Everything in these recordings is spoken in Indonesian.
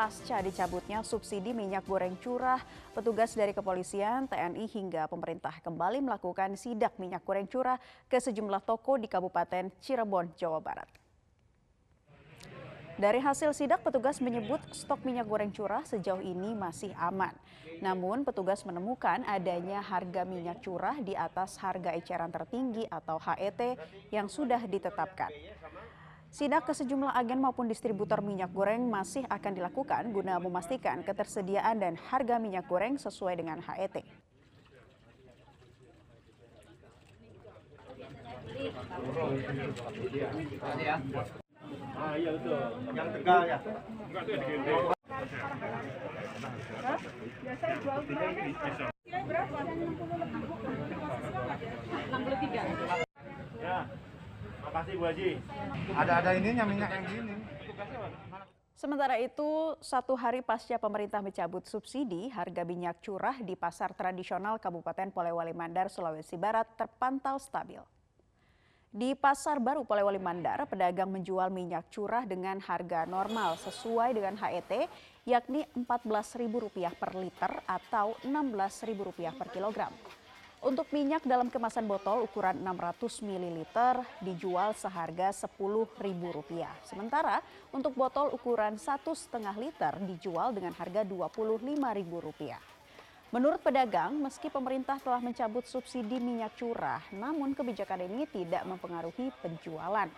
pasca dicabutnya subsidi minyak goreng curah, petugas dari kepolisian, TNI hingga pemerintah kembali melakukan sidak minyak goreng curah ke sejumlah toko di Kabupaten Cirebon, Jawa Barat. Dari hasil sidak, petugas menyebut stok minyak goreng curah sejauh ini masih aman. Namun, petugas menemukan adanya harga minyak curah di atas harga eceran tertinggi atau HET yang sudah ditetapkan. Sidak ke sejumlah agen maupun distributor minyak goreng masih akan dilakukan guna memastikan ketersediaan dan harga minyak goreng sesuai dengan HET. Betul. Yang tegal. Enggak tuh digendong. Biasanya jual Kira berapa? 63. Makasih Bu Haji. Ada-ada ininya minyak yang gini. Sementara itu, satu hari pasca pemerintah mencabut subsidi, harga minyak curah di pasar tradisional Kabupaten Polewali Mandar, Sulawesi Barat terpantau stabil. Di Pasar Baru Polewali Mandar, pedagang menjual minyak curah dengan harga normal sesuai dengan HET, yakni Rp14.000 per liter atau Rp16.000 per kilogram. Untuk minyak dalam kemasan botol ukuran 600 ml dijual seharga Rp10.000. Sementara untuk botol ukuran 1,5 liter dijual dengan harga Rp25.000. Menurut pedagang, meski pemerintah telah mencabut subsidi minyak curah, namun kebijakan ini tidak mempengaruhi penjualan.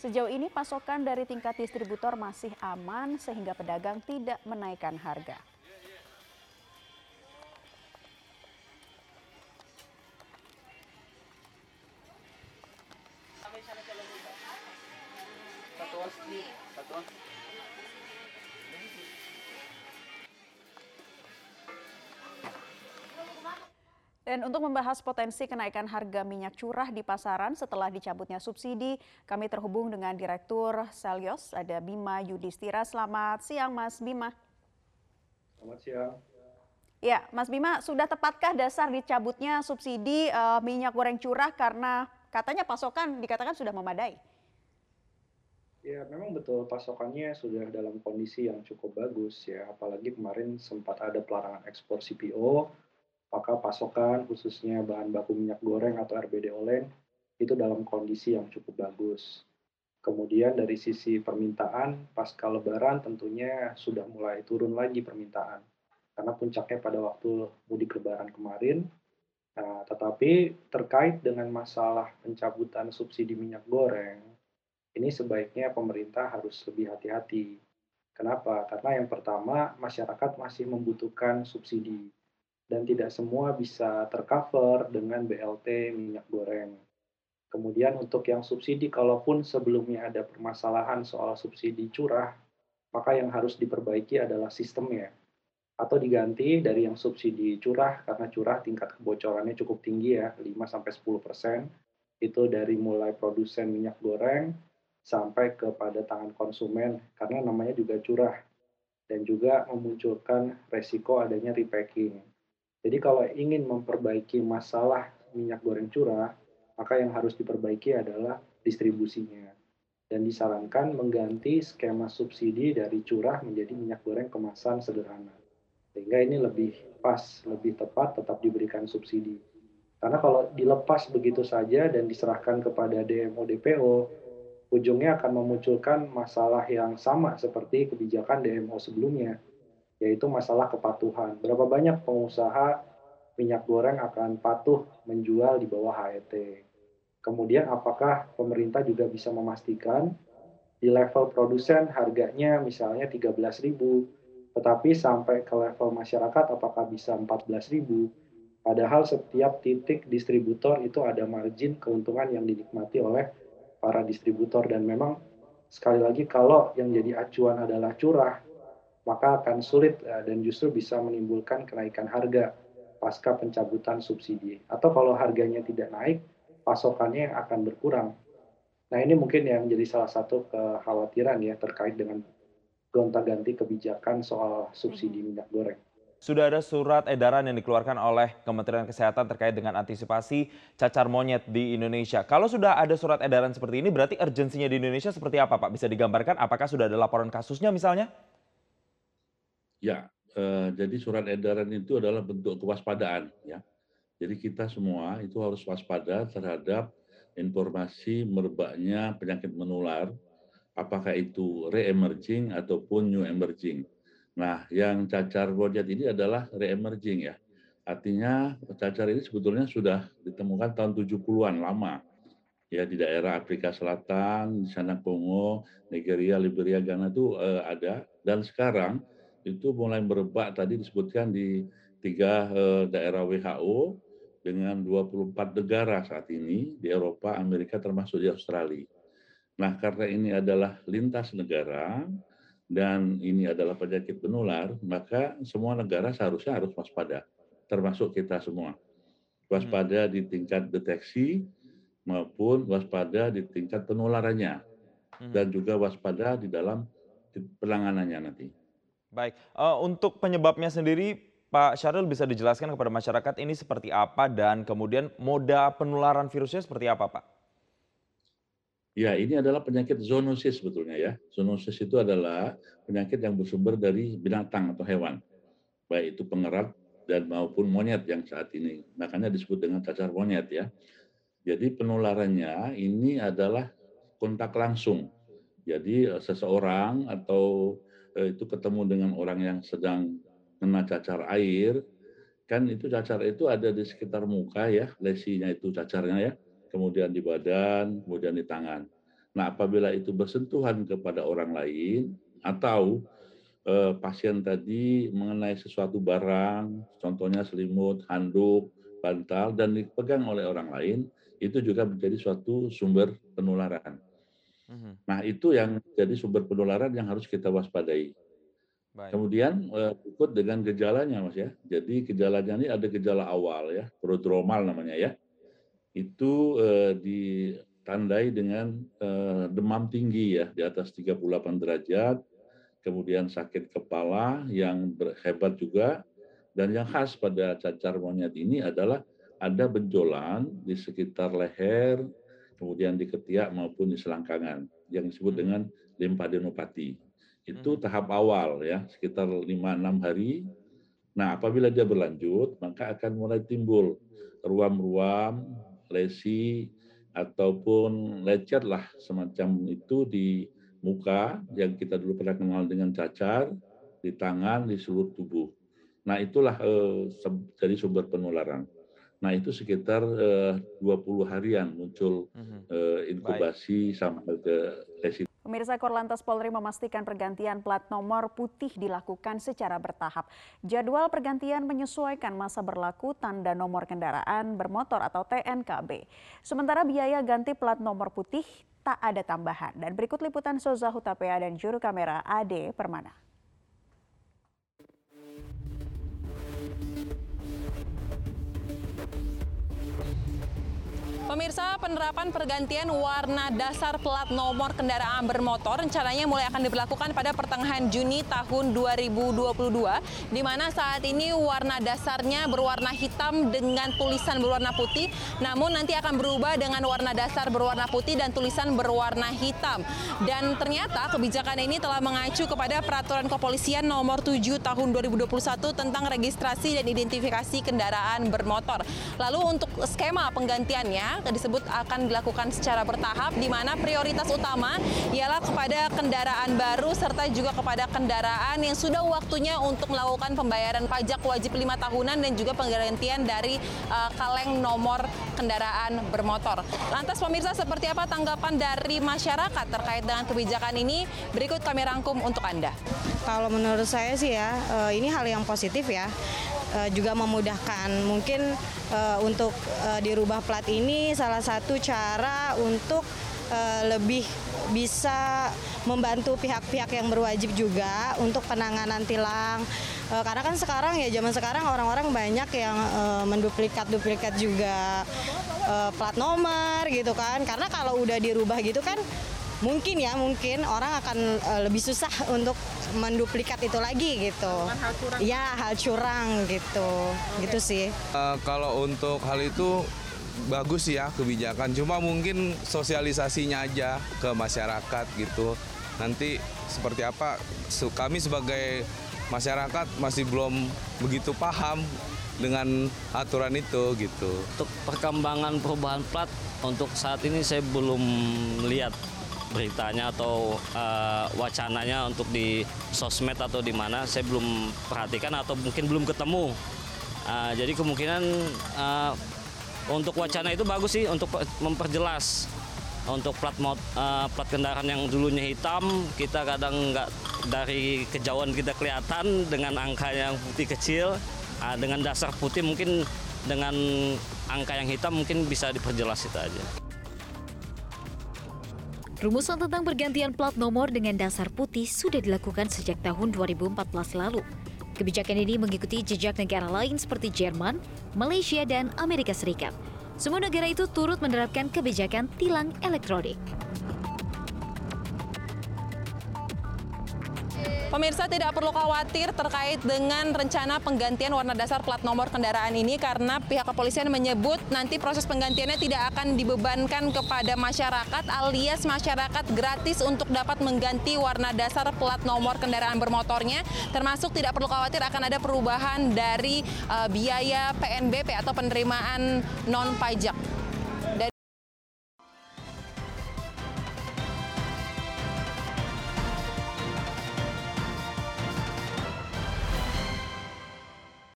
Sejauh ini pasokan dari tingkat distributor masih aman sehingga pedagang tidak menaikkan harga. Dan untuk membahas potensi kenaikan harga minyak curah di pasaran setelah dicabutnya subsidi, kami terhubung dengan Direktur Selyos, ada Bima Yudhistira. Selamat siang, Mas Bima. Selamat siang. Ya, Mas Bima, sudah tepatkah dasar dicabutnya subsidi uh, minyak goreng curah karena katanya pasokan dikatakan sudah memadai? Ya, memang betul pasokannya sudah dalam kondisi yang cukup bagus ya, apalagi kemarin sempat ada pelarangan ekspor CPO, maka pasokan khususnya bahan baku minyak goreng atau RBD Olen itu dalam kondisi yang cukup bagus. Kemudian dari sisi permintaan pasca lebaran tentunya sudah mulai turun lagi permintaan karena puncaknya pada waktu mudik lebaran kemarin. Nah, tetapi terkait dengan masalah pencabutan subsidi minyak goreng, ini sebaiknya pemerintah harus lebih hati-hati. Kenapa? Karena yang pertama masyarakat masih membutuhkan subsidi dan tidak semua bisa tercover dengan BLT minyak goreng. Kemudian untuk yang subsidi, kalaupun sebelumnya ada permasalahan soal subsidi curah, maka yang harus diperbaiki adalah sistemnya. Atau diganti dari yang subsidi curah, karena curah tingkat kebocorannya cukup tinggi ya, 5-10 persen. Itu dari mulai produsen minyak goreng sampai kepada tangan konsumen, karena namanya juga curah. Dan juga memunculkan resiko adanya repacking jadi kalau ingin memperbaiki masalah minyak goreng curah, maka yang harus diperbaiki adalah distribusinya. Dan disarankan mengganti skema subsidi dari curah menjadi minyak goreng kemasan sederhana. Sehingga ini lebih pas, lebih tepat tetap diberikan subsidi. Karena kalau dilepas begitu saja dan diserahkan kepada DMO DPO, ujungnya akan memunculkan masalah yang sama seperti kebijakan DMO sebelumnya, yaitu masalah kepatuhan. Berapa banyak pengusaha minyak goreng akan patuh menjual di bawah HET. Kemudian apakah pemerintah juga bisa memastikan di level produsen harganya misalnya 13.000, tetapi sampai ke level masyarakat apakah bisa 14.000? Padahal setiap titik distributor itu ada margin keuntungan yang dinikmati oleh para distributor dan memang sekali lagi kalau yang jadi acuan adalah curah maka akan sulit eh, dan justru bisa menimbulkan kenaikan harga pasca pencabutan subsidi. Atau kalau harganya tidak naik, pasokannya akan berkurang. Nah ini mungkin yang menjadi salah satu kekhawatiran ya terkait dengan gonta-ganti kebijakan soal subsidi hmm. minyak goreng. Sudah ada surat edaran yang dikeluarkan oleh Kementerian Kesehatan terkait dengan antisipasi cacar monyet di Indonesia. Kalau sudah ada surat edaran seperti ini, berarti urgensinya di Indonesia seperti apa Pak? Bisa digambarkan apakah sudah ada laporan kasusnya misalnya? Ya, eh, jadi surat edaran itu adalah bentuk kewaspadaan ya. Jadi kita semua itu harus waspada terhadap informasi merebaknya penyakit menular, apakah itu re-emerging ataupun new emerging. Nah, yang cacar monyet ini adalah re-emerging ya. Artinya cacar ini sebetulnya sudah ditemukan tahun 70-an lama. Ya di daerah Afrika Selatan, di sana Kongo, Nigeria, Liberia, Ghana itu eh, ada dan sekarang itu mulai merebak tadi disebutkan di tiga eh, daerah WHO dengan 24 negara saat ini di Eropa, Amerika termasuk di Australia. Nah, karena ini adalah lintas negara dan ini adalah penyakit penular, maka semua negara seharusnya harus waspada, termasuk kita semua. Waspada di tingkat deteksi maupun waspada di tingkat penularannya dan juga waspada di dalam penanganannya nanti. Baik, uh, untuk penyebabnya sendiri Pak Syahril bisa dijelaskan kepada masyarakat ini seperti apa dan kemudian moda penularan virusnya seperti apa Pak? Ya, ini adalah penyakit zoonosis sebetulnya ya. Zoonosis itu adalah penyakit yang bersumber dari binatang atau hewan. Baik itu pengerat dan maupun monyet yang saat ini. Makanya disebut dengan cacar monyet ya. Jadi penularannya ini adalah kontak langsung. Jadi eh, seseorang atau itu ketemu dengan orang yang sedang kena cacar air, kan itu cacar itu ada di sekitar muka ya, lesinya itu cacarnya ya, kemudian di badan, kemudian di tangan. Nah, apabila itu bersentuhan kepada orang lain atau eh, pasien tadi mengenai sesuatu barang, contohnya selimut, handuk, bantal dan dipegang oleh orang lain, itu juga menjadi suatu sumber penularan. Mhm. Nah, itu yang jadi sumber penularan yang harus kita waspadai. Baik. Kemudian uh, ikut dengan gejalanya, Mas ya. Jadi gejalanya ini ada gejala awal ya, prodromal namanya ya. Itu uh, ditandai dengan uh, demam tinggi ya, di atas 38 derajat, kemudian sakit kepala yang hebat juga, dan yang khas pada cacar monyet ini adalah ada benjolan di sekitar leher, kemudian di ketiak maupun di selangkangan, yang disebut hmm. dengan limfadenopati itu hmm. tahap awal ya sekitar 5-6 hari. Nah apabila dia berlanjut maka akan mulai timbul ruam-ruam, lesi ataupun lecet lah semacam itu di muka yang kita dulu pernah kenal dengan cacar, di tangan, di seluruh tubuh. Nah itulah eh, jadi sumber penularan. Nah itu sekitar eh, 20 harian muncul eh, inkubasi Baik. sampai ke lesi. Pemirsa Korlantas Polri memastikan pergantian plat nomor putih dilakukan secara bertahap. Jadwal pergantian menyesuaikan masa berlaku tanda nomor kendaraan bermotor atau TNKB. Sementara biaya ganti plat nomor putih tak ada tambahan. Dan berikut liputan Soza Hutapea dan juru kamera AD Permana. Pemirsa, penerapan pergantian warna dasar plat nomor kendaraan bermotor rencananya mulai akan diberlakukan pada pertengahan Juni tahun 2022, di mana saat ini warna dasarnya berwarna hitam dengan tulisan berwarna putih, namun nanti akan berubah dengan warna dasar berwarna putih dan tulisan berwarna hitam. Dan ternyata kebijakan ini telah mengacu kepada peraturan kepolisian nomor 7 tahun 2021 tentang registrasi dan identifikasi kendaraan bermotor. Lalu untuk skema penggantiannya, disebut akan dilakukan secara bertahap di mana prioritas utama ialah kepada kendaraan baru serta juga kepada kendaraan yang sudah waktunya untuk melakukan pembayaran pajak wajib lima tahunan dan juga penggantian dari uh, kaleng nomor kendaraan bermotor. Lantas pemirsa seperti apa tanggapan dari masyarakat terkait dengan kebijakan ini? Berikut kami rangkum untuk Anda. Kalau menurut saya sih ya, uh, ini hal yang positif ya uh, juga memudahkan. Mungkin uh, untuk uh, dirubah plat ini salah satu cara untuk uh, lebih bisa membantu pihak-pihak yang berwajib juga untuk penanganan tilang. Uh, karena kan sekarang ya zaman sekarang orang-orang banyak yang uh, menduplikat-duplikat juga uh, plat nomor gitu kan. Karena kalau udah dirubah gitu kan mungkin ya mungkin orang akan uh, lebih susah untuk menduplikat itu lagi gitu. hal curang. Ya hal curang gitu, okay. gitu sih. Uh, kalau untuk hal itu bagus ya kebijakan, cuma mungkin sosialisasinya aja ke masyarakat gitu. Nanti seperti apa kami sebagai masyarakat masih belum begitu paham dengan aturan itu gitu. Untuk perkembangan perubahan plat untuk saat ini saya belum lihat beritanya atau uh, wacananya untuk di sosmed atau di mana saya belum perhatikan atau mungkin belum ketemu. Uh, jadi kemungkinan uh, untuk wacana itu bagus sih untuk memperjelas untuk plat mod, uh, plat kendaraan yang dulunya hitam kita kadang nggak dari kejauhan kita kelihatan dengan angka yang putih kecil uh, dengan dasar putih mungkin dengan angka yang hitam mungkin bisa diperjelas itu aja. Rumusan tentang pergantian plat nomor dengan dasar putih sudah dilakukan sejak tahun 2014 lalu. Kebijakan ini mengikuti jejak negara lain seperti Jerman, Malaysia, dan Amerika Serikat. Semua negara itu turut menerapkan kebijakan tilang elektronik. Pemirsa tidak perlu khawatir terkait dengan rencana penggantian warna dasar plat nomor kendaraan ini karena pihak kepolisian menyebut nanti proses penggantiannya tidak akan dibebankan kepada masyarakat alias masyarakat gratis untuk dapat mengganti warna dasar plat nomor kendaraan bermotornya termasuk tidak perlu khawatir akan ada perubahan dari uh, biaya PNBP atau penerimaan non pajak.